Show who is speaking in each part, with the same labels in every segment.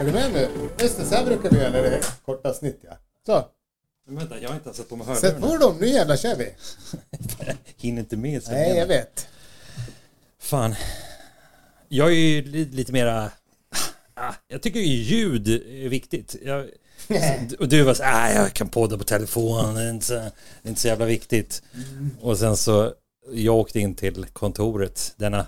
Speaker 1: Är du med nu? Just det, så här brukar vi göra när det är korta snitt ja. Så,
Speaker 2: Men vänta, jag har inte ens satt på mig
Speaker 1: sätt på dem, nu jävlar kör vi.
Speaker 2: Hinner inte med. så
Speaker 1: Nej, jag vet.
Speaker 2: Fan. Jag är ju li- lite mera... Ah, Jag tycker ju ljud är viktigt. Jag, och du var så här, "Ah, jag kan podda på telefon, det är inte så, det är inte så jävla viktigt. Och sen så, jag åkte in till kontoret denna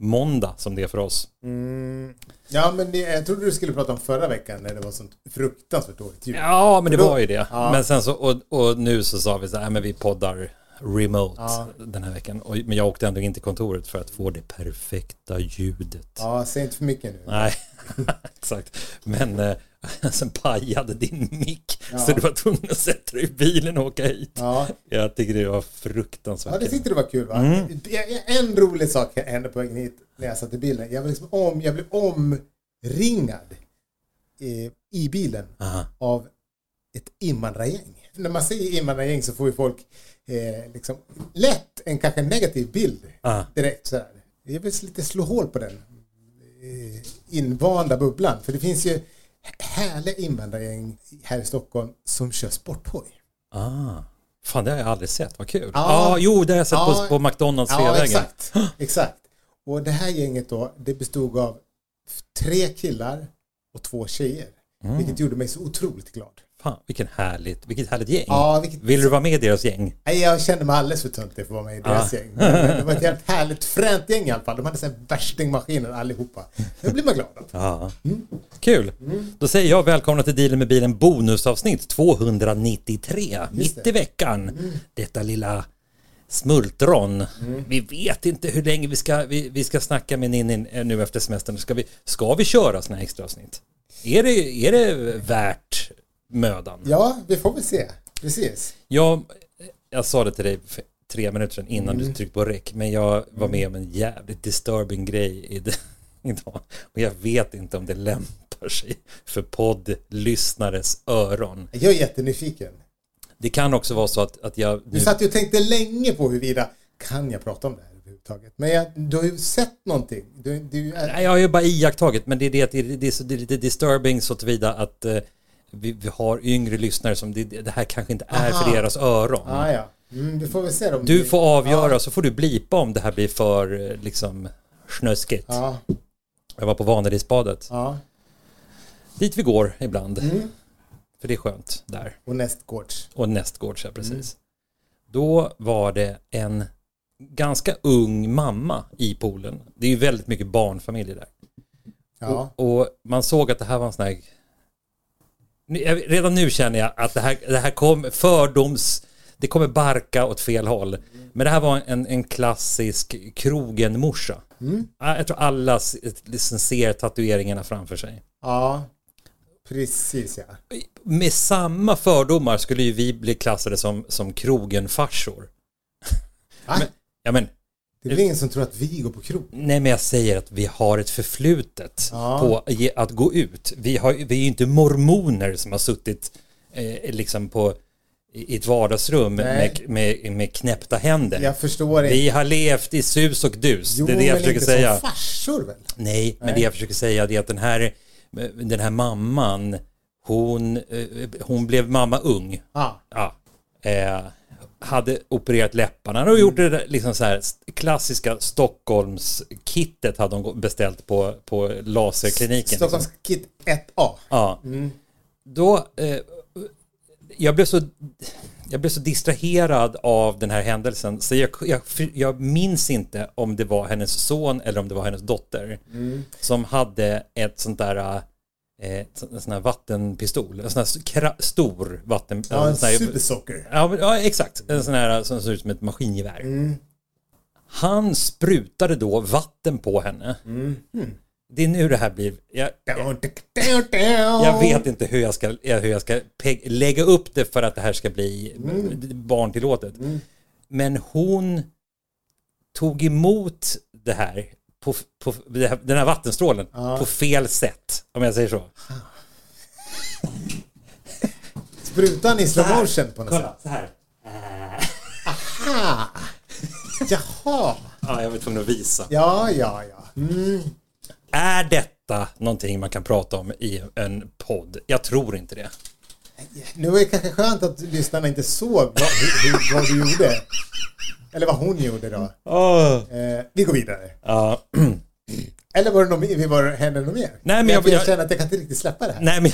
Speaker 2: måndag som det är för oss.
Speaker 1: Mm. Ja, men det, jag trodde du skulle prata om förra veckan när det var sånt fruktansvärt dåligt ljud.
Speaker 2: Ja, men det
Speaker 1: Då-
Speaker 2: var ju det.
Speaker 1: Ja.
Speaker 2: Men sen så, och, och nu så sa vi så här, men vi poddar remote
Speaker 1: Ja.
Speaker 2: den här veckan. Och, men jag åkte ändå in till kontoret för att få det perfekta ljudet.
Speaker 1: Ja, säg inte för mycket nu.
Speaker 2: Nej, exakt. Men eh, sen pajade din mick.
Speaker 1: Ja.
Speaker 2: Så du var tvungen att sätta dig i bilen och åka hit.
Speaker 1: Ja,
Speaker 2: Jag tycker det var fruktansvärt.
Speaker 1: ja det tyckte du var kul va?
Speaker 2: Mm.
Speaker 1: En rolig sak hände på vägen hit när jag satt i bilen. Jag, var liksom om, jag blev omringad i, i bilen
Speaker 2: Aha.
Speaker 1: av ett invandrargäng. När man säger invandrargäng så får ju folk eh, liksom lätt en kanske negativ bild
Speaker 2: Ah.
Speaker 1: direkt sådär. Jag vill lite slå hål på den eh, invanda bubblan. För det finns ju härliga invandrargäng här i Stockholm som kör sporthoj.
Speaker 2: Ah. Fan, det har jag aldrig sett. Vad kul. Ja, ah, jo, det har jag sett
Speaker 1: Ja.
Speaker 2: på, på McDonalds
Speaker 1: Ja,
Speaker 2: Sveavägen.
Speaker 1: exakt. exakt. Och det här gänget då, det bestod av tre killar och två tjejer.
Speaker 2: Mm.
Speaker 1: Vilket gjorde mig så otroligt glad.
Speaker 2: Fan, vilken härligt, vilket härligt gäng.
Speaker 1: Ja, vilket,
Speaker 2: Vill du vara med i deras gäng?
Speaker 1: Nej, jag kände mig alldeles för töntig för att vara med i deras
Speaker 2: Ja.
Speaker 1: gäng. Men det var ett helt härligt fränt gäng i alla fall. De hade värstingmaskiner allihopa. Det blir man glad av.
Speaker 2: Ja. Kul. Då säger jag välkomna till Dealen med bilen bonusavsnitt 293. Mitt i veckan. Detta lilla smultron. Vi vet inte hur länge vi ska, vi, vi ska snacka med Ninni eh, nu efter semestern. Ska vi, ska vi köra såna här extra avsnitt? Är det, är det värt mödan?
Speaker 1: Ja, vi får väl se. Precis.
Speaker 2: Jag, jag sa det till dig för tre minuter sedan innan du tryckte på rec, men jag var med om en jävligt disturbing grej idag. Och jag vet inte om det lämpar sig för poddlyssnares öron.
Speaker 1: Jag är jättenyfiken.
Speaker 2: Det kan också vara så att, att jag...
Speaker 1: Du satt ju och tänkte länge på huruvida kan jag prata om det här överhuvudtaget. Men jag, du har ju sett någonting. Du, du är,
Speaker 2: Nej, jag har ju bara iakttagit, men det är, det, det, är, så, det är lite disturbing så tillvida att eh, vi, vi har yngre lyssnare som det, det här kanske inte är för
Speaker 1: Aha.
Speaker 2: deras öron.
Speaker 1: ah, ja. Mm, vi får väl se om
Speaker 2: Du
Speaker 1: det-
Speaker 2: får avgöra så får du blipa om det här blir för eh, liksom snöskigt.
Speaker 1: Ja,
Speaker 2: Jag var på Vanadisbadet.
Speaker 1: ja.
Speaker 2: Dit vi går ibland.
Speaker 1: Mm.
Speaker 2: För det är skönt där.
Speaker 1: Och nästgårds.
Speaker 2: Och nästgårds, ja precis.
Speaker 1: Mm.
Speaker 2: Då var det en ganska ung mamma i poolen. Det är ju väldigt mycket barnfamiljer där.
Speaker 1: Ja.
Speaker 2: Och, och man såg att det här var en sån här... Redan nu känner jag att det här, det här kom fördoms... Det kommer barka åt fel håll. Men det här var en, en klassisk krogen-morsa.
Speaker 1: Mm.
Speaker 2: Ja, Jag tror alla liksom ser tatueringarna framför sig.
Speaker 1: Ja. Precis ja.
Speaker 2: Med samma fördomar skulle ju vi bli klassade som, som krogen-farsor. Men- Ja men,
Speaker 1: Det är väl ingen som tror att vi går på krog?
Speaker 2: nej men jag säger att vi har ett förflutet
Speaker 1: Ja.
Speaker 2: på att gå ut. Vi, har, vi är ju inte mormoner som har suttit eh, liksom på i ett vardagsrum med, med, med knäppta händer.
Speaker 1: Jag förstår inte.
Speaker 2: Vi har levt i sus och dus.
Speaker 1: Jo,
Speaker 2: det är det jag
Speaker 1: men
Speaker 2: försöker
Speaker 1: inte
Speaker 2: säga.
Speaker 1: som farsor väl?
Speaker 2: Nej, men
Speaker 1: Nej.
Speaker 2: det jag försöker säga är att den här, den här mamman, hon, eh, hon blev mamma ung.
Speaker 1: Ja.
Speaker 2: Ja. Eh, hade opererat läpparna och gjort det där, liksom så här klassiska Stockholms-kittet hade hon beställt på, på laserkliniken. Liksom.
Speaker 1: Kit 1A.
Speaker 2: Ja.
Speaker 1: Mm.
Speaker 2: Då, eh, jag blev så jag blev så distraherad av den här händelsen så jag, jag, jag minns inte om det var hennes son eller om det var hennes dotter
Speaker 1: Mm.
Speaker 2: som hade ett sånt där eh, en sån här vattenpistol, en sån här stor vatten...
Speaker 1: Ja, en supersocker.
Speaker 2: Ja, ja, exakt. En sån här som ser ut som ett maskingevär.
Speaker 1: Mm.
Speaker 2: Han sprutade då vatten på henne.
Speaker 1: Mm.
Speaker 2: Det är nu det här blir... Jag, jag,
Speaker 1: Jag
Speaker 2: vet inte hur jag ska, hur jag ska lägga upp det för att det här ska bli barntillåtet.
Speaker 1: Mm.
Speaker 2: Men hon tog emot det här, på, på, den här vattenstrålen,
Speaker 1: Ja.
Speaker 2: på fel sätt. Om jag säger så.
Speaker 1: Sprutan i slow motion på något sätt.
Speaker 2: Kolla, så här.
Speaker 1: Ah. Jaha.
Speaker 2: Ja, jag var tvungen att visa.
Speaker 1: Ja, ja, ja. Mm.
Speaker 2: Är detta någonting man kan prata om i en podd? Jag tror inte det.
Speaker 1: Nu är det kanske skönt att lyssnarna inte såg vad, hur, vad du gjorde. Eller vad hon gjorde då.
Speaker 2: Oh.
Speaker 1: Eh, vi går vidare.
Speaker 2: Ja.
Speaker 1: Eller var det något, mer- var hände något mer?
Speaker 2: Nej, men
Speaker 1: jag,
Speaker 2: jag-
Speaker 1: jag känner att jag kan inte riktigt släppa det här.
Speaker 2: Nej, men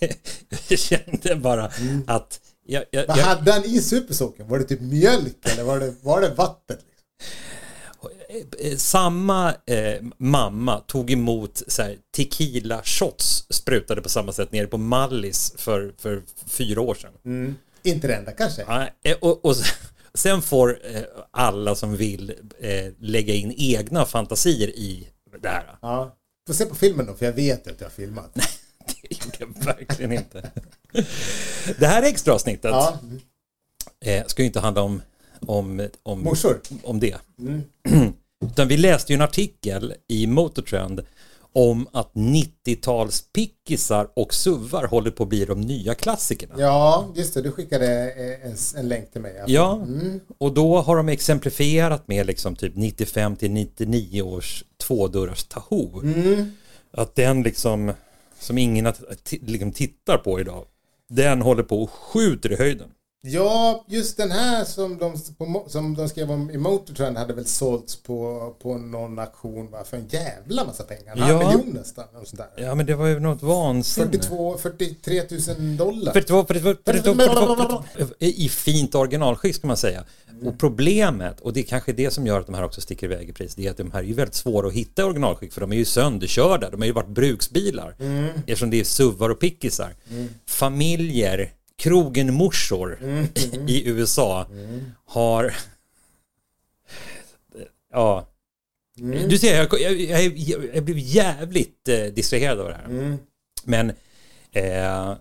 Speaker 2: jag, jag kände bara att... Jag, jag,
Speaker 1: Vad hade han i supersocken? Var det typ mjölk eller var det, var det vatten?
Speaker 2: eh, samma eh, mamma tog emot så här, tequila shots sprutade på samma sätt nere på Mallis för, för fyra år sedan.
Speaker 1: Inte det enda kanske?
Speaker 2: Ja, eh, och, och sen får eh, alla som vill eh, lägga in egna fantasier i det här.
Speaker 1: Ja. Får se på filmen då, för jag vet att jag har filmat.
Speaker 2: Det gjorde jag verkligen inte. Det här extra avsnittet
Speaker 1: Ja.
Speaker 2: eh, ska ju inte handla om, om, om,
Speaker 1: Morsor.
Speaker 2: om det. Utan vi läste ju en artikel i Motortrend om att 90-talspickisar och suvar håller på att bli de nya klassikerna.
Speaker 1: Ja, just det. Du skickade eh, en, en länk till mig. alltså.
Speaker 2: Ja, och då har de exemplifierat med liksom typ 95 till 99 års tvådörrars Tahoe. Att den liksom, som ingen liksom tittar på idag, den håller på och skjuter i höjden.
Speaker 1: Ja, just den här som de, som de skrev om i Motortrend hade väl sålts på, på någon auktion va, för en jävla massa pengar. En halv
Speaker 2: Ja.
Speaker 1: miljon nästan. Och sånt där.
Speaker 2: Ja men det var ju något vansinne.
Speaker 1: 42, 43 000 dollar.
Speaker 2: 42, 42, 42, 42, I fint originalskick ska man säga. Och problemet, och det är kanske det som gör att de här också sticker iväg i pris, det är att de här är ju väldigt svåra att hitta i originalskick för de är ju sönderkörda, de har ju varit bruksbilar. Eftersom det är suvar och pickisar. Familjer, krogenmorsor i USA har... Ja. Du ser, jag, jag, jag, jag blev jävligt eh, distraherad av det här. Men, eh,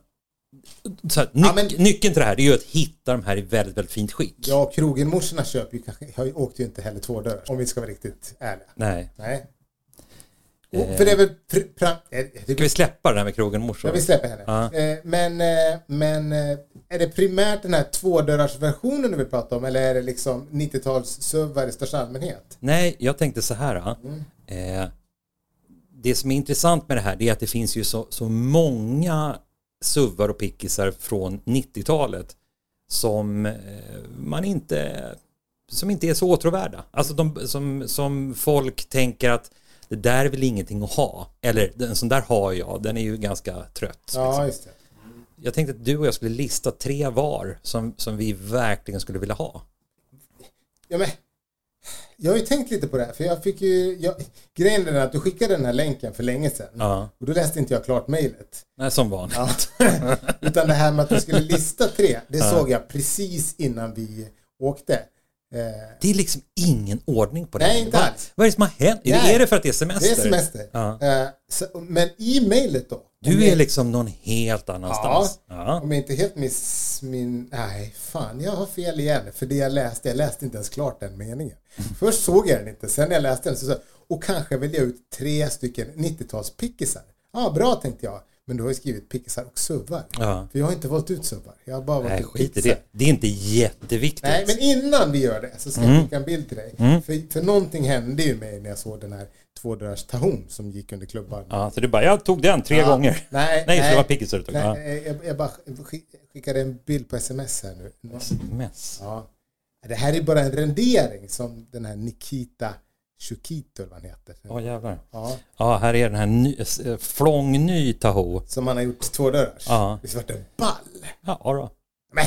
Speaker 2: så här, nyc-
Speaker 1: Ja, men-
Speaker 2: nyckeln till det här är ju att hitta de här i väldigt, väldigt fint skick.
Speaker 1: Ja, krogenmorsorna köper ju åkte ju inte heller två dörrar om vi ska vara riktigt ärliga.
Speaker 2: Nej.
Speaker 1: Nej. Och, för det är väl... Eh,
Speaker 2: Ska vi släppa det här med krogen morsor?
Speaker 1: jag vill släppa henne.
Speaker 2: Ja.
Speaker 1: Eh, men eh, men eh, är det primärt den här tvådörrarsversionen du vill prata om eller är det liksom 90-tals-suvar i största allmänhet?
Speaker 2: Nej, jag tänkte så här.
Speaker 1: Mm.
Speaker 2: Eh, det som är intressant med det här är att det finns ju så, så många suvar och pickisar från 90-talet som eh, man inte som inte är så åtråvärda. Alltså de, som, som folk tänker att det där är väl ingenting att ha. Eller en sån där har jag, den är ju ganska trött.
Speaker 1: Ja,
Speaker 2: liksom.
Speaker 1: just det.
Speaker 2: Jag tänkte att du och jag skulle lista tre var som, som vi verkligen skulle vilja ha.
Speaker 1: Ja, men, jag har ju tänkt lite på det här, för jag fick ju... Jag, grejen är att du skickade den här länken för länge sedan.
Speaker 2: Ja.
Speaker 1: Och då läste inte jag klart mejlet.
Speaker 2: Nej, som vanligt.
Speaker 1: Ja. Utan det här med att du skulle lista tre, det såg jag precis innan vi åkte.
Speaker 2: Det är liksom ingen ordning på det.
Speaker 1: Nej, inte alls.
Speaker 2: Vad är det som har hänt?
Speaker 1: Nej.
Speaker 2: Är det för att det är semester?
Speaker 1: det är semester.
Speaker 2: Ja.
Speaker 1: Eh, så, men i mejlet då?
Speaker 2: Du
Speaker 1: jag-
Speaker 2: är liksom någon helt annanstans. Ja.
Speaker 1: Om jag inte helt miss min... Nej, fan, jag har fel igen. För det jag läste, jag läste inte ens klart den meningen. Först såg jag den inte, sen när jag läste den så sa jag, och kanske välja ut tre stycken 90-talspickisar. Ja, bra tänkte jag. Men du har ju skrivit pickisar och suvar.
Speaker 2: Ja.
Speaker 1: För jag har inte valt ut suvar. Jag har bara valt
Speaker 2: Nej,
Speaker 1: ut
Speaker 2: skit i det. Det är inte jätteviktigt.
Speaker 1: Nej, men innan vi gör det så ska
Speaker 2: Mm.
Speaker 1: jag skicka en bild till dig. För, för någonting hände ju mig när jag såg den här tvådörrars Tahom som gick under klubban.
Speaker 2: Ja, så du bara, jag tog den tre
Speaker 1: Ja.
Speaker 2: gånger.
Speaker 1: Nej,
Speaker 2: Nej, så det
Speaker 1: nej.
Speaker 2: var pickisar du tog. Ja.
Speaker 1: Nej, jag, jag bara skick- skickade en bild på sms här nu.
Speaker 2: Mess.
Speaker 1: Ja. Det här är bara en rendering som den här Nikita Shukito, eller vad han heter.
Speaker 2: Åh jävlar.
Speaker 1: Ja,
Speaker 2: Ja, här är den här ny, eh, flångny Tahoe.
Speaker 1: som han har gjort två dörrars.
Speaker 2: Ja.
Speaker 1: Visst vart det ball?
Speaker 2: Ja, då.
Speaker 1: Men!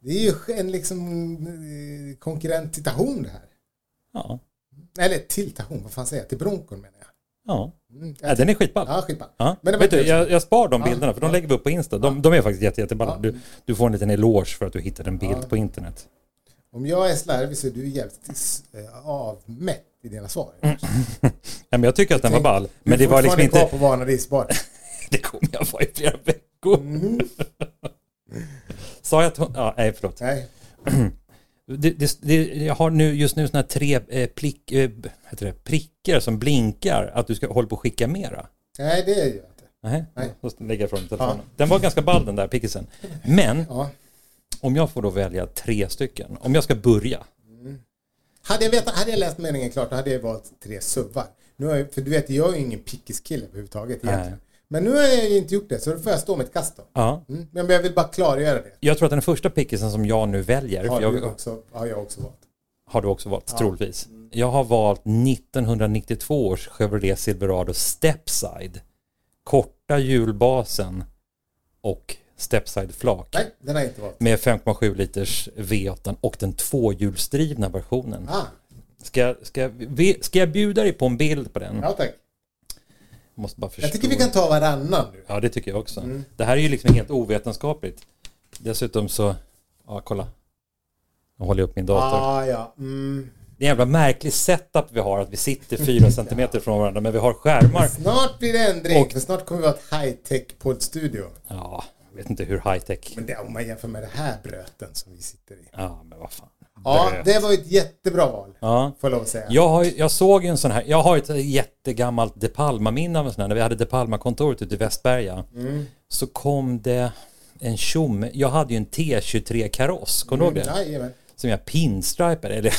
Speaker 1: Det är ju en liksom eh, konkurrent till Tahon det här.
Speaker 2: Ja.
Speaker 1: Eller till Tahon, vad fan säger jag? Till Broncon menar jag.
Speaker 2: Ja.
Speaker 1: Mm,
Speaker 2: ja, den är skitball.
Speaker 1: Ja, skitball.
Speaker 2: Ja.
Speaker 1: Men
Speaker 2: Vet du, jag, jag spar de bilderna för de lägger vi upp på Insta. De, de är faktiskt jätte, jätteballa. Du, du får en liten eloge för att du hittade en bild på internet.
Speaker 1: Om jag är slarvig så är du jävligt eh, avmätt i dina svar.
Speaker 2: Ja, men jag tycker att den var ball.
Speaker 1: Du
Speaker 2: Men det var liksom inte...
Speaker 1: kvar på vanadisbar.
Speaker 2: Det kommer jag vara i flera veckor.
Speaker 1: Mm.
Speaker 2: Sa jag att hon... Ja, nej, förlåt.
Speaker 1: Nej.
Speaker 2: Det, det, det, jag har nu just nu såna här tre eh, plick, eh, heter det, prickar som blinkar att du ska hålla på att skicka mera.
Speaker 1: Nej, det gör jag inte.
Speaker 2: Nej,
Speaker 1: Nej.
Speaker 2: lägger jag ifrån telefonen. Den var ganska ball den där pickisen. Men
Speaker 1: Ja.
Speaker 2: Om jag får då välja tre stycken, om jag ska börja.
Speaker 1: Hade jag, vetat, hade jag läst meningen klart, då hade jag valt tre suvar. Nu har jag, för du vet, jag är ju ingen pickiskille överhuvudtaget egentligen.
Speaker 2: Nej.
Speaker 1: Men nu har jag inte gjort det, så då får jag stå mitt kast då.
Speaker 2: Ja.
Speaker 1: Mm. Men jag vill bara klargöra det.
Speaker 2: Jag tror att den första pickisen som jag nu väljer,
Speaker 1: Har,
Speaker 2: jag,
Speaker 1: också, har jag också valt.
Speaker 2: har du också valt, troligtvis. Jag har valt 1992 års Chevrolet Silverado Stepside. Korta hjulbasen och Stepside flak.
Speaker 1: Nej, den har inte valt.
Speaker 2: Med 5,7 liters V8 och den tvåhjulsdrivna versionen.
Speaker 1: Ah,
Speaker 2: Ska, ska, ska jag bjuda dig på en bild på den?
Speaker 1: ja tack.
Speaker 2: Måste bara förstå.
Speaker 1: Jag tycker vi kan ta varannan nu.
Speaker 2: Ja, det tycker jag också.
Speaker 1: Mm.
Speaker 2: Det här är ju liksom helt ovetenskapligt. Dessutom så, ja kolla. Nu håller jag upp min dator.
Speaker 1: Ah, ja. Mm.
Speaker 2: Det är en jävla märklig setup vi har, att vi sitter fyra centimeter från varandra, men vi har skärmar.
Speaker 1: Snart blir det ändring,
Speaker 2: Och-
Speaker 1: för snart kommer vi ha ett high-tech poddstudio.
Speaker 2: Ja, vet inte hur high tech.
Speaker 1: Men det, om man jämför med det här bröten som vi sitter i.
Speaker 2: Ja, men vad fan.
Speaker 1: Ja,
Speaker 2: Bröt.
Speaker 1: det var ett jättebra val.
Speaker 2: Ja.
Speaker 1: Får jag lov att säga.
Speaker 2: Jag, har, jag såg en sån här, jag har ett jättegammalt De Palma-minne av en sån här, när vi hade De Palma-kontoret ute i Västberga.
Speaker 1: Mm.
Speaker 2: Så kom det en tjomme, jag hade ju en T23-kaross, kommer du ihåg det?
Speaker 1: Jajamän.
Speaker 2: Som jag pinstripade, eller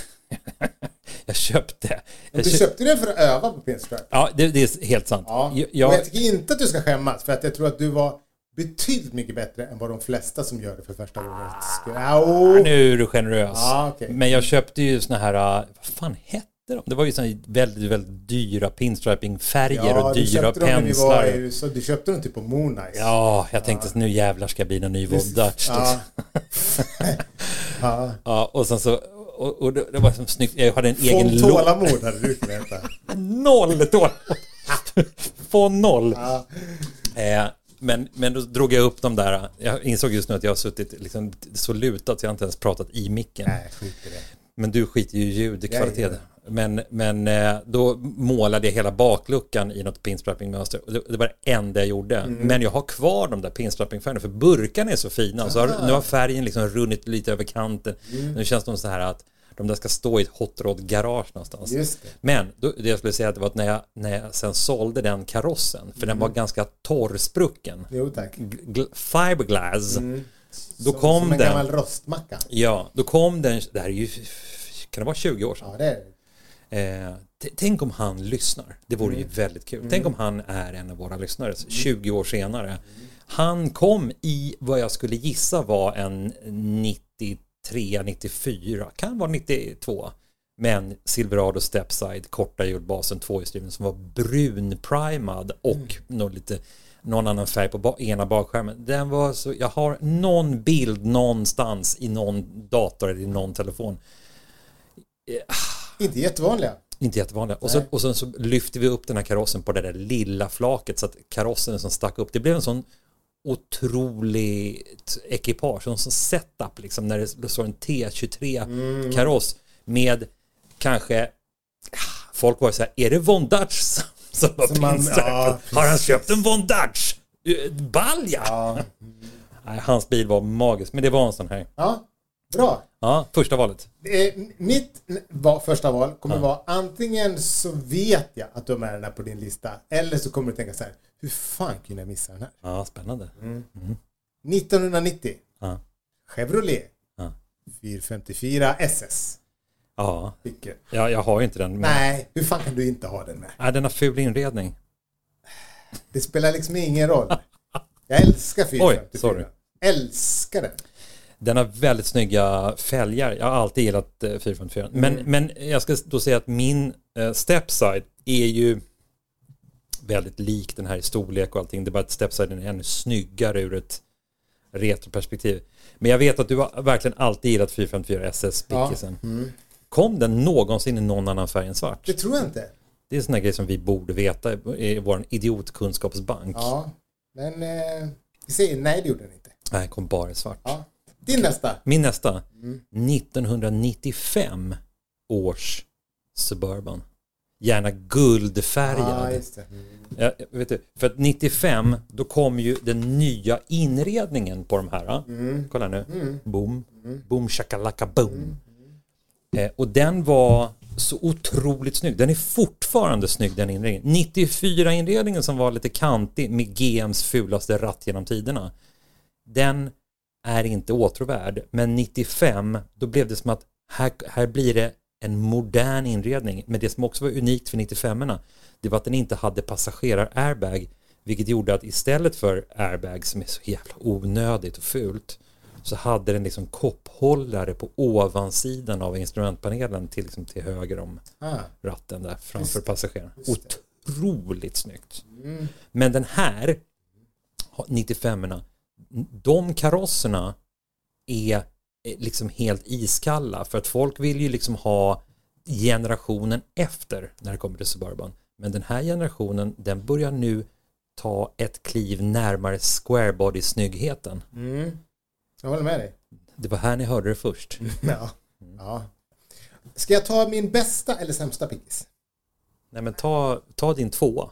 Speaker 2: jag köpte.
Speaker 1: Men du
Speaker 2: köp-
Speaker 1: köpte den för att öva på pinstripe.
Speaker 2: Ja, det, det är helt sant.
Speaker 1: Ja.
Speaker 2: Jag, jag,
Speaker 1: jag tycker inte att du ska skämmas, för att jag tror att du var betydligt mycket bättre än vad de flesta som gör det för första gången skulle... Au.
Speaker 2: nu är du generös.
Speaker 1: Ja, okej.
Speaker 2: Men jag köpte ju såna här, äh, vad fan hette de? Det var ju såna väldigt, väldigt dyra pinstriping-färger och
Speaker 1: du
Speaker 2: dyra
Speaker 1: köpte dem när vi var
Speaker 2: penslar.
Speaker 1: USA. Du köpte dem typ på Moonice.
Speaker 2: Ja, jag tänkte att nu jävlar ska jag bli en ny Dutch.
Speaker 1: Ja. ja.
Speaker 2: Ja, och sen så, och, och det, det var som snyggt, jag hade en egen
Speaker 1: Från
Speaker 2: låda.
Speaker 1: tålamod hade du kunnat heta.
Speaker 2: Noll tålamod! Från noll.
Speaker 1: Ja.
Speaker 2: Eh, men, men då drog jag upp de där, jag insåg just nu att jag har suttit liksom så lutat så jag inte ens pratat i micken.
Speaker 1: Nej, skit i det.
Speaker 2: Men du skiter ju i ljudkvalitet. Men, men eh, då målade jag hela bakluckan i något pinstrappingmönster. Det var det enda jag gjorde.
Speaker 1: Mm.
Speaker 2: Men jag har kvar de där pinstrappingfärgerna för burkarna är så fina. Så har, nu har färgen liksom runnit lite över kanten.
Speaker 1: Mm.
Speaker 2: Nu känns de så här att de där ska stå i ett hot rod garage någonstans.
Speaker 1: Det.
Speaker 2: Men då, det jag skulle säga att det var att när jag, när jag sen sålde den karossen, för den
Speaker 1: Mm.
Speaker 2: var ganska torrsprucken,
Speaker 1: Jo tack.
Speaker 2: gl- fiberglass, då
Speaker 1: Mm. som,
Speaker 2: kom
Speaker 1: som en
Speaker 2: den.
Speaker 1: gammal rostmacka.
Speaker 2: Ja, då kom den, det här är ju, kan det vara 20 år sedan?
Speaker 1: Ja, det är det.
Speaker 2: Eh, tänk om han lyssnar. Det vore ju väldigt kul. Tänk om han är en av våra lyssnare 20 år senare. Han kom i vad jag skulle gissa var en 93, 94, kan vara 92. Men Silverado Stepside, korta hjulbasen, tvåhjulsdriven som var brunprimad och någon, lite, någon annan färg på ba- ena bakskärmen. Den var så, jag har någon bild någonstans i någon dator eller i någon telefon.
Speaker 1: Inte jättevanliga.
Speaker 2: Inte jättevanliga. Och,
Speaker 1: Nej.
Speaker 2: och sen så lyfte vi upp den här karossen på det där lilla flaket så att karossen som stack upp, det blev en sån otroligt ekipage, en sån setup liksom när det står en T23 kaross med kanske folk var så här, är det Von Dutch som, som var
Speaker 1: Som man- ja,
Speaker 2: Har han köpt en Von Dutch? Eh, Balja?
Speaker 1: Ja.
Speaker 2: Nej, hans bil var magisk, men det var en sån här.
Speaker 1: ja, bra.
Speaker 2: Ja, första valet.
Speaker 1: Eh, Mitt va- första val kommer vara antingen så vet jag att du har med den här på din lista eller så kommer du tänka så här, hur fan kunde jag missa den här?
Speaker 2: Ja, spännande.
Speaker 1: 1990,
Speaker 2: Ja.
Speaker 1: Chevrolet
Speaker 2: Ja.
Speaker 1: 454 SS.
Speaker 2: Ja,
Speaker 1: Vilken?
Speaker 2: jag, jag har ju inte den. Men...
Speaker 1: Nej, hur fan kan du inte ha den med?
Speaker 2: Nej, den har ful inredning.
Speaker 1: Det spelar liksom ingen roll. Jag älskar 454.
Speaker 2: Oj, sorry.
Speaker 1: Älskar den.
Speaker 2: Den har väldigt snygga fälgar. Jag har alltid gillat eh, 454. Men, men jag ska då säga att min eh, stepside är ju väldigt lik den här i storlek och allting. Det är bara att stepsiden är ännu snyggare ur ett retroperspektiv. Men jag vet att du har verkligen alltid gillat 454 SS pickisen. Kom den någonsin i någon annan färg än svart?
Speaker 1: Det tror jag inte.
Speaker 2: Det är en sån här grej som vi borde veta i vår idiotkunskapsbank.
Speaker 1: Ja, men eh, vi säger nej, det gjorde den inte.
Speaker 2: Nej, kom bara i svart.
Speaker 1: Ja. Din nästa.
Speaker 2: Min nästa. 1995 års Suburban. Gärna guldfärgad.
Speaker 1: Mm.
Speaker 2: Ja, vet du, för att 95 då kom ju den nya inredningen på de här. Kolla nu. Boom. Boom shakalaka boom. Eh, och den var så otroligt snygg. Den är fortfarande snygg den inredningen. 94 inredningen som var lite kantig med GMs fulaste ratt genom tiderna. Den är inte åtråvärd. Men 95 då blev det som att här, här blir det en modern inredning. Men det som också var unikt för 95orna, det var att den inte hade passagerar-airbag, vilket gjorde att istället för airbag som är så jävla onödigt och fult, så hade den liksom kopphållare på ovansidan av instrumentpanelen till, liksom till höger om
Speaker 1: Ah.
Speaker 2: ratten där framför passageraren. Otroligt snyggt.
Speaker 1: Mm.
Speaker 2: Men den här 95orna, de karosserna är liksom helt iskalla för att folk vill ju liksom ha generationen efter när det kommer till Suburban. Men den här generationen, den börjar nu ta ett kliv närmare square body snyggheten.
Speaker 1: Mm. Jag håller med dig.
Speaker 2: Det var här ni hörde det först.
Speaker 1: Ja. ja. Ska jag ta min bästa eller sämsta pickis?
Speaker 2: Nej men ta, ta din två.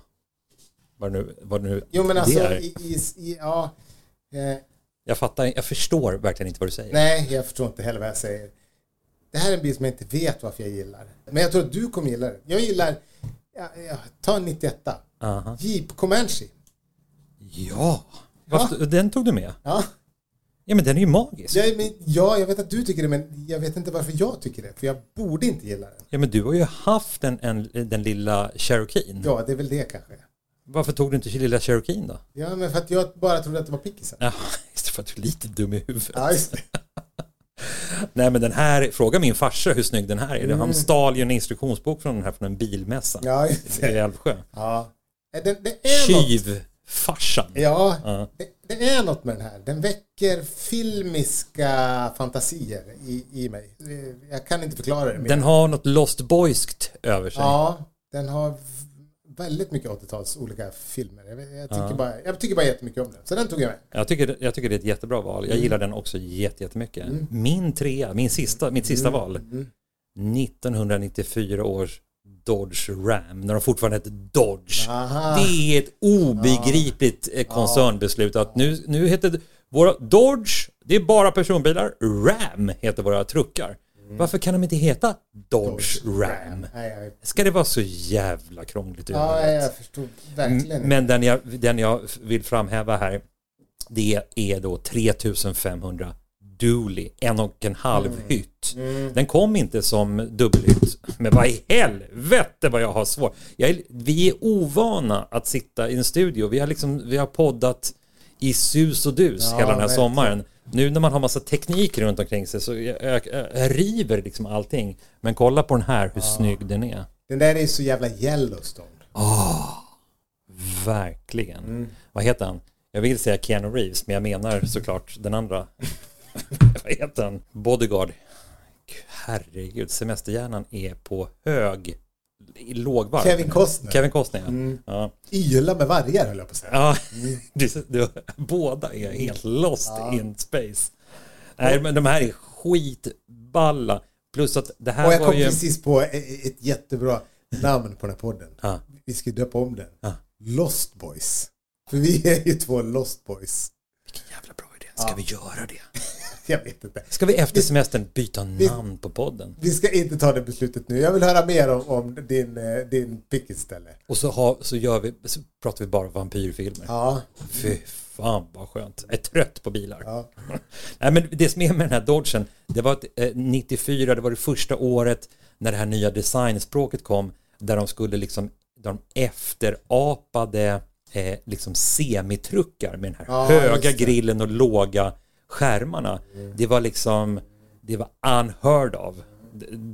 Speaker 2: Vad nu, vad nu
Speaker 1: Jo men
Speaker 2: det
Speaker 1: alltså,
Speaker 2: är.
Speaker 1: i, i, i, ja. Eh,
Speaker 2: Jag fattar, jag förstår verkligen inte vad du säger.
Speaker 1: nej, jag förstår inte heller vad jag säger. Det här är en bil som jag inte vet varför jag gillar. Men jag tror att du kommer gilla den. Jag gillar, ja, ja, ta en 91
Speaker 2: Aha.
Speaker 1: Jeep Comanche.
Speaker 2: Ja, Varför, den tog du med?
Speaker 1: Ja.
Speaker 2: Ja men den är ju magisk.
Speaker 1: Jag, men, ja, jag vet att du tycker det, men jag vet inte varför jag tycker det. För jag borde inte gilla den.
Speaker 2: Ja men du har ju haft en, en, den lilla Cherokeen.
Speaker 1: Ja, det är väl det kanske.
Speaker 2: Varför tog du inte lilla Cherokeen då?
Speaker 1: Ja, men för att jag bara trodde att det var pickisen.
Speaker 2: Ja, just för att du är lite dum i huvudet.
Speaker 1: Ja, just det.
Speaker 2: Nej men den här, fråga min farsa hur snygg den här är. Han stal ju en instruktionsbok från den här från en bilmässa
Speaker 1: Mm. Ja, just
Speaker 2: i
Speaker 1: det.
Speaker 2: Älvsjö.
Speaker 1: Ja. Det, det är något.
Speaker 2: Tjyvfarsan.
Speaker 1: Ja,
Speaker 2: Ja.
Speaker 1: det, det är något med den här. Den väcker filmiska fantasier i, i mig. Jag kan inte förklara det mer.
Speaker 2: Den har något Lost Boyskt över sig.
Speaker 1: Ja, den har väldigt mycket 80-tals olika filmer. Jag, jag, tycker
Speaker 2: Ja.
Speaker 1: bara, jag tycker bara jättemycket om den. Så den tog jag med.
Speaker 2: Jag, tycker, jag tycker det är ett jättebra val.
Speaker 1: Mm.
Speaker 2: Jag gillar den också jätte- jättemycket. Min trea, min sista, mitt sista val.
Speaker 1: Mm.
Speaker 2: 1994 års Dodge Ram, när de fortfarande hette Dodge.
Speaker 1: Aha.
Speaker 2: Det är ett obegripligt eh, koncernbeslut att nu, nu heter våra Dodge, det är bara personbilar, Ram heter våra truckar. Varför kan de inte heta Dodge, Ram?
Speaker 1: Nej, jag,
Speaker 2: Ska det vara så jävla krångligt?
Speaker 1: ja, jag förstod verkligen.
Speaker 2: Men den jag, den jag vill framhäva här det är då 3500 Dooley, en och en halv hytt. Den kom inte som dubbelhytt. Men vad i helvete vad jag har svårt. Vi är ovana att sitta i en studio. Vi har, liksom, vi har poddat i sus och dus
Speaker 1: Ja,
Speaker 2: hela den här sommaren. Nu när man har massa teknik runt omkring sig så jag, jag, jag river liksom allting. Men kolla på den här, hur snygg den är.
Speaker 1: Den där är så jävla Yellowstone.
Speaker 2: Verkligen.
Speaker 1: Mm.
Speaker 2: Vad heter han? Jag vill säga Keanu Reeves, men jag menar såklart den andra. Vad heter han? Bodyguard. Gud, Herregud, semesterhjärnan är på hög, lågvarv.
Speaker 1: Kevin Costner.
Speaker 2: Kevin Costner, ja. ja.
Speaker 1: Yla med vargar höll jag på att säga.
Speaker 2: ja. Du, du, båda är helt lost in space. Nej, men de här är skitballa. Plus att det
Speaker 1: Och
Speaker 2: här
Speaker 1: jag
Speaker 2: var
Speaker 1: kom
Speaker 2: ju...
Speaker 1: precis på ett, ett jättebra namn på den här podden.
Speaker 2: Ja.
Speaker 1: Vi ska döpa om den.
Speaker 2: Ja.
Speaker 1: Lost Boys. För vi är ju två Lost Boys.
Speaker 2: Vilken jävla bra idé. Ska vi göra det?
Speaker 1: Jag vet inte.
Speaker 2: Ska vi efter semestern byta namn på podden?
Speaker 1: Vi ska inte ta det beslutet nu. Jag vill höra mer om, om din, eh, din pick istället.
Speaker 2: Och så, har, så, gör vi, så pratar vi bara vampyrfilmer.
Speaker 1: Ja,
Speaker 2: Fy fan vad skönt. Jag är trött på bilar.
Speaker 1: ja.
Speaker 2: Nej, men det som är med den här Dodgen, det var att eh, 94, det var det första året när det här nya designspråket kom, där de skulle liksom, de efterapade eh, liksom semitruckar med den här
Speaker 1: Ja,
Speaker 2: höga grillen och låga skärmarna. Det var liksom, det var unheard of.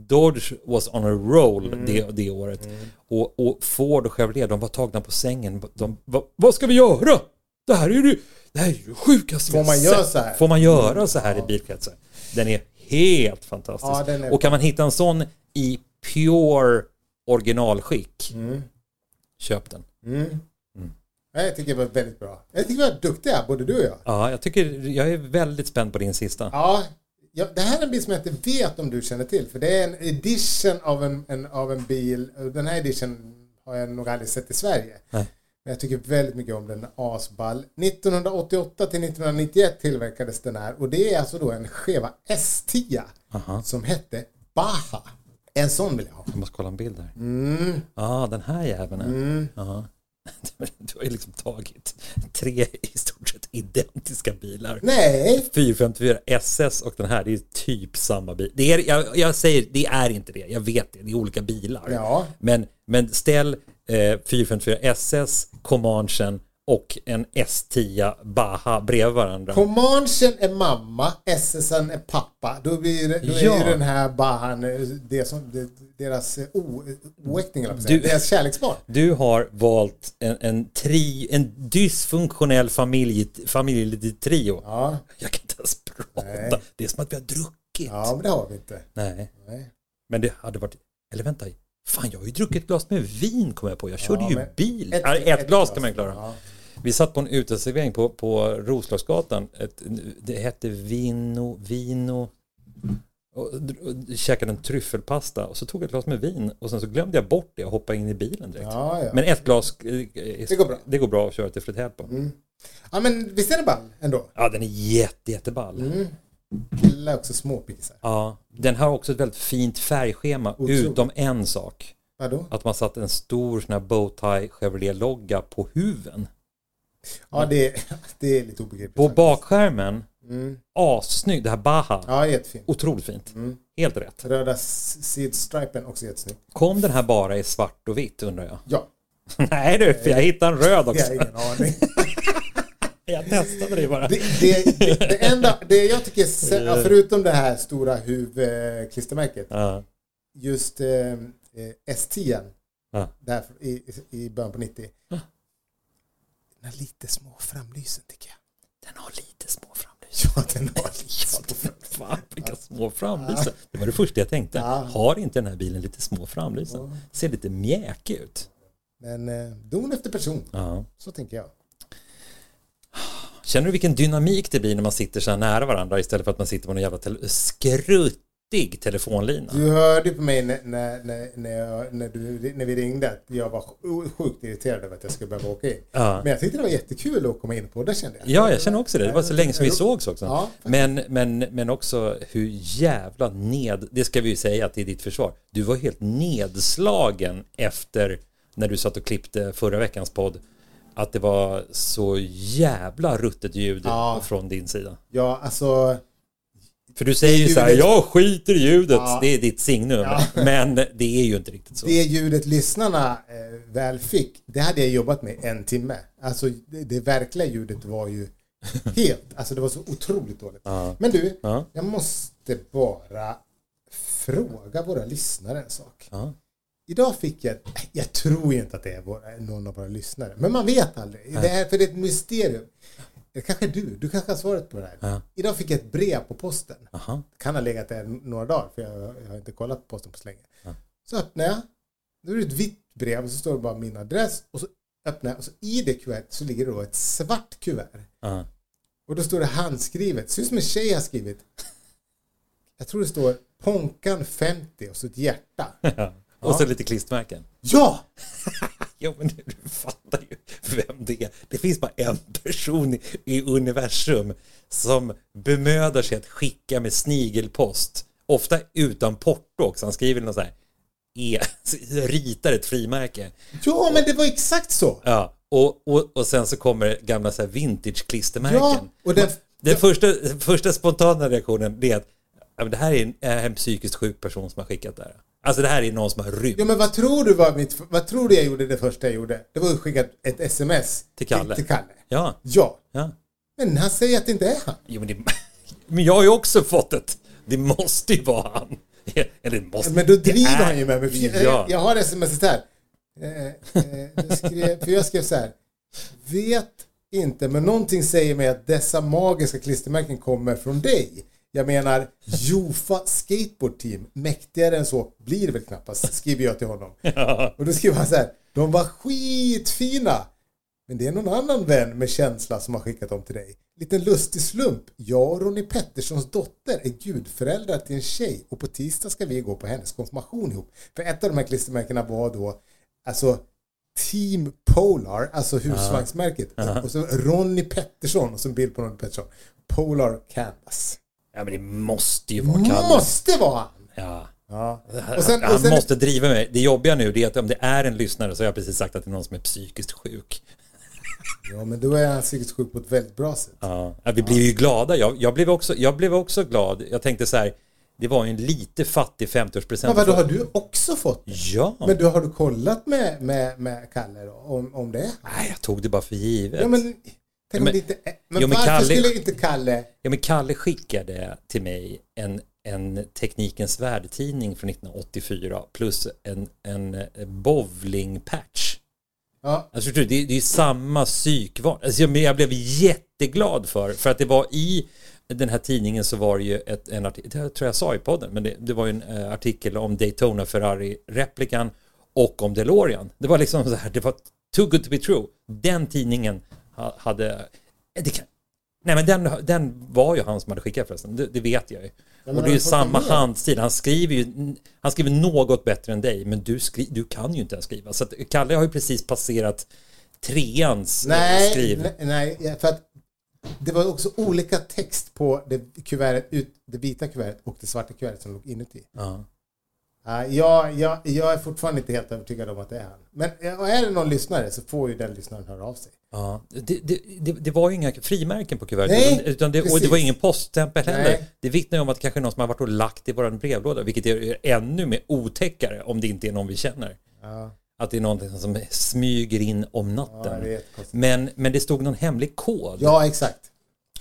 Speaker 2: Dodge was on a roll
Speaker 1: Mm.
Speaker 2: det, det året. Och, och Ford och Chevrolet, de var tagna på sängen. De, vad, vad ska vi göra? Det här är ju det här är ju sjukaste
Speaker 1: Får man göra så här?
Speaker 2: Får man göra så här i bilkretsar? Den är helt fantastisk.
Speaker 1: Ja, är-
Speaker 2: Och kan man hitta en sån i pure originalskick, köp den.
Speaker 1: Jag tycker det var väldigt bra. Jag tycker vi var duktiga, både du och jag.
Speaker 2: Ja, jag tycker, jag är väldigt spänd på din sista.
Speaker 1: Ja, ja, det här är en bil som jag inte vet om du känner till. För det är en edition av en, en, av en bil. Den här edition har jag nog aldrig sett i Sverige.
Speaker 2: Nej.
Speaker 1: Men jag tycker väldigt mycket om den. Asball. 1988 till 1991 tillverkades den här. Och det är alltså då en Cheva S10
Speaker 2: Aha.
Speaker 1: som hette Baja. En sån vill jag ha.
Speaker 2: Jag måste kolla en bild här.
Speaker 1: Mm,
Speaker 2: Ja, den här jäveln.
Speaker 1: mm.
Speaker 2: Ja. Du har ju liksom tagit tre i stort sett identiska bilar.
Speaker 1: Nej,
Speaker 2: 454 SS och den här, det är typ samma bil. Det är, jag, jag säger, det är inte det. Jag vet det, det är olika bilar.
Speaker 1: Ja.
Speaker 2: Men, men ställ eh, 454 SS, Comanchen och en S10 Baha bredvid varandra.
Speaker 1: Comanchen är mamma, SSen är pappa. Då, blir, då
Speaker 2: Ja.
Speaker 1: är ju den här Bahan eh, det som, det, deras eh, oäkting,
Speaker 2: Du-.
Speaker 1: Deras kärleksbarn.
Speaker 2: Du har valt en, en, tri, en dysfunktionell familj, familjetrio.
Speaker 1: Ja.
Speaker 2: Jag kan inte ens prata.
Speaker 1: Nej.
Speaker 2: Det är som att vi har druckit.
Speaker 1: ja, men det har vi inte.
Speaker 2: Nej.
Speaker 1: Nej.
Speaker 2: Men det hade varit... Eller vänta. Fan, jag har ju druckit ett glas med vin kom jag på. Jag körde
Speaker 1: Ja,
Speaker 2: ju bil.
Speaker 1: ett-
Speaker 2: Ja, Ett,
Speaker 1: ett
Speaker 2: glas kan man klara.
Speaker 1: ja.
Speaker 2: Vi satt på en uteservering på, på Roslagsgatan. Ett, det hette Vino... Vino... Och, och käkade en tryffelpasta och så tog jag ett glas med vin och sen så glömde jag bort det och hoppade in i bilen direkt.
Speaker 1: Ja.
Speaker 2: Men ett glas... eh,
Speaker 1: Det går bra.
Speaker 2: Det går bra att köra till Fredhäll på.
Speaker 1: ja, men visst är det ball ändå?
Speaker 2: Ja, den är jätte, jätteball.
Speaker 1: Mm. Gillar också småpickisar.
Speaker 2: Ja, den har också ett väldigt fint färgschema
Speaker 1: Otroligt.
Speaker 2: utom en sak.
Speaker 1: Vadå?
Speaker 2: Att man satt en stor sån här bowtie Chevrolet-logga på huven.
Speaker 1: Ja, det, det är lite obegripligt.
Speaker 2: På
Speaker 1: faktiskt.
Speaker 2: bakskärmen,
Speaker 1: Mm.
Speaker 2: assnygg, det här Baha.
Speaker 1: Ja, jättefint.
Speaker 2: Otroligt fint.
Speaker 1: Mm.
Speaker 2: Helt rätt.
Speaker 1: Röda sidstripen också jättesnygg.
Speaker 2: Kom den här bara i svart och vitt undrar jag?
Speaker 1: Ja,
Speaker 2: Nej du, för jag hittade en röd
Speaker 1: jag
Speaker 2: också.
Speaker 1: har ingen aning.
Speaker 2: Jag testade det bara.
Speaker 1: Det, det, det, det enda, det jag tycker, är ja, förutom det här stora huvudklistermärket,
Speaker 2: Ja,
Speaker 1: just eh, eh, S10,
Speaker 2: ja.
Speaker 1: där i, i början på 90, den har lite små framlysen tycker jag.
Speaker 2: Den har lite små framlys.
Speaker 1: Ja, den har lite små framlysen.
Speaker 2: Fan vilka små framlysen. Det var det första jag tänkte.
Speaker 1: Ja.
Speaker 2: Har inte den här bilen lite små framlysen? Ser lite mjäkig ut.
Speaker 1: Men eh, don efter person,
Speaker 2: Ja.
Speaker 1: så tänker jag.
Speaker 2: Känner du vilken dynamik det blir när man sitter så här nära varandra istället för att man sitter på någon jävla tele- skruttig telefonlina?
Speaker 1: Du hörde på mig när, när, när, när, jag, när, du, när vi ringde att jag var sj- sjukt irriterad över att jag skulle behöva åka in.
Speaker 2: Ja.
Speaker 1: Men jag tyckte det var jättekul att komma in på det kände jag.
Speaker 2: Ja, jag känner också det. Det var så länge som vi sågs också.
Speaker 1: Ja,
Speaker 2: men, men, men också hur jävla ned... Det ska vi ju säga till ditt försvar. Du var helt nedslagen efter när du satt och klippte förra veckans podd. Att det var så jävla ruttet ljud
Speaker 1: Ja.
Speaker 2: från din sida.
Speaker 1: Ja, alltså...
Speaker 2: För du säger ju så här,
Speaker 1: ljudet-
Speaker 2: jag skiter i ljudet.
Speaker 1: Ja.
Speaker 2: Det är ditt signum.
Speaker 1: Ja.
Speaker 2: Men det är ju inte riktigt så.
Speaker 1: Det ljudet lyssnarna eh, väl fick, det hade jag jobbat med en timme. Alltså det, det verkliga ljudet var ju helt, alltså det var så otroligt dåligt.
Speaker 2: Ja.
Speaker 1: Men du,
Speaker 2: Ja.
Speaker 1: jag måste bara fråga våra lyssnare en sak.
Speaker 2: Ja.
Speaker 1: Idag fick jag, jag tror inte att det är någon av våra lyssnare, men man vet aldrig. Det är, för det är ett mysterium. Det kanske är du, du kanske har svaret på det här.
Speaker 2: Ja.
Speaker 1: Idag fick jag ett brev på posten.
Speaker 2: Aha.
Speaker 1: Det kan ha legat där några dagar, för jag, jag har inte kollat på posten på så länge. Så öppnar jag, då är det ett vitt brev och så står det bara min adress och så öppnar jag och så i det kuvertet så ligger det då ett svart kuvert.
Speaker 2: Ja.
Speaker 1: Och då står det handskrivet, ser ut som en tjej har skrivit. Jag tror det står Ponkan 50 och så ett hjärta.
Speaker 2: Och så lite klistermärken.
Speaker 1: Ja!
Speaker 2: Jo, men du fattar ju vem det är. Det finns bara en person i- universum som bemödar sig att skicka med snigelpost. Ofta utan porto också. Han skriver något så här. E, ritar ett frimärke.
Speaker 1: Ja, men det var exakt så.
Speaker 2: Ja, och, och, och sen så kommer gamla så här vintage-klistermärken.
Speaker 1: Ja, och den,
Speaker 2: Den första, första spontana reaktionen det är att ja, men det här är en, är en psykiskt sjuk person som har skickat det här. Alltså det här är någon som har rymt.
Speaker 1: ja, men vad tror du var mitt, vad tror du jag gjorde det första jag gjorde? Det var att skicka ett sms
Speaker 2: Till Kalle.
Speaker 1: Till, till Kalle.
Speaker 2: Ja,
Speaker 1: Ja,
Speaker 2: ja.
Speaker 1: men han säger att det inte är han.
Speaker 2: Jo, men, det, men jag har ju också fått ett. Det måste ju vara han. Eller det måste.
Speaker 1: Men då driver
Speaker 2: är-
Speaker 1: han ju med mig.
Speaker 2: Ja.
Speaker 1: jag, jag har smset här. Eh, eh, jag skrev, för jag skrev så här. Vet inte, men någonting säger mig att dessa magiska klistermärken kommer från dig. Jag menar, Jofa Skateboard Team. Mäktigare än så blir det väl knappast, skriver jag till honom. Och då skriver han så här. De var skitfina. Men det är någon annan vän med känsla som har skickat dem till dig. Liten lustig slump. Jag och Ronny Petterssons dotter är gudföräldrar till en tjej och på tisdag ska vi gå på hennes konfirmation ihop. För ett av de här klistermärkena var då alltså Team Polar, alltså husvagnsmärket. Och så Ronny Pettersson och så en bild på Ronny Pettersson. Polar Canvas.
Speaker 2: Ja, men det måste ju vara Kalle.
Speaker 1: Måste vara han!
Speaker 2: Ja.
Speaker 1: Ja.
Speaker 2: Och sen, han och sen... måste driva mig. Det jobbiga nu är att om det är en lyssnare så har jag precis sagt att det är någon som är psykiskt sjuk.
Speaker 1: Ja, men då är han psykiskt sjuk på ett väldigt bra sätt.
Speaker 2: Ja, vi blir ju glada. Jag, jag, blev också, jag blev också glad. Jag tänkte så här, det var ju en lite fattig 50-årspresent.
Speaker 1: Men vadå, har du också fått
Speaker 2: det? Ja.
Speaker 1: Men du, har du kollat med, med, med Kalle då, om, om det?
Speaker 2: Nej, jag tog det bara för givet.
Speaker 1: Ja, men, ja, men, lite, men jo, men varför Kalle, skulle inte Kalle...
Speaker 2: Ja, men Kalle skickade till mig en, en Teknikens Värld-tidning från 1984 plus en, en bowling-patch. Ja. Alltså, det, det är samma psykval. Alltså, jag, jag blev jätteglad för, för att det var i den här tidningen så var det ju ett, en artikel, det tror jag sa i podden, men det, det var ju en uh, artikel om Daytona Ferrari-replikan och om DeLorean. Det var liksom så här, det var too good to be true. Den tidningen hade, det kan, nej men den, den var ju han som hade skickat förresten, det, det vet jag ju. Ja, och det är ju samma handstil, han skriver ju, han skriver något bättre än dig, men du, skri, du kan ju inte ens skriva. Så att Kalle har ju precis passerat treans
Speaker 1: nej,
Speaker 2: skriv.
Speaker 1: Nej, nej, för att det var också olika text på det, kuvertet, det vita kuvertet och det svarta kuvertet som låg inuti. Ja. Jag, jag, jag är fortfarande inte helt övertygad om att det är han. Men är det någon lyssnare så får ju den lyssnaren höra av sig.
Speaker 2: Ja, det, det, det, det var ju inga frimärken på kuvertet. Nej, utan det, och det var ingen poststämpel heller. Nej. Det vittnar ju om att kanske någon som har varit och lagt i vår brevlåda, vilket är ännu mer otäckare om det inte är någon vi känner. Ja. Att det är någonting som smyger in om natten. Ja, men, men det stod någon hemlig kod.
Speaker 1: Ja, exakt.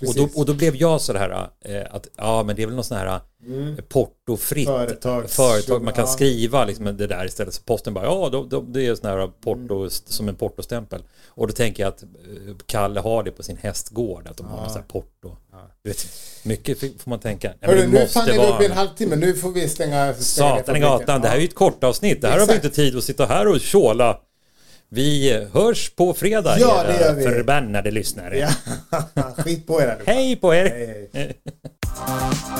Speaker 2: Och då, och då, blev jag så här eh, att ja men det är väl något sån här mm. portofritt Företags, företag man kan ja. skriva liksom det där istället. Så posten bara ja då, då, det är sån här porto mm. som en portostämpel. Och då tänker jag att eh, Kalle har det på sin hästgård att de ja. har sån här porto. Ja. Du vet, mycket får man tänka.
Speaker 1: Hörru, nu fann ni upp i en halvtimme, nu får vi stänga.
Speaker 2: stänga Satan i gatan, det här är ju ett kortavsnitt. Det här Exakt. har vi inte tid att sitta här och tjåla. Vi hörs på fredag,
Speaker 1: ja, det gör vi.
Speaker 2: förbannade lyssnare.
Speaker 1: Ja. Skit på er
Speaker 2: Hej på er! Hej, hej.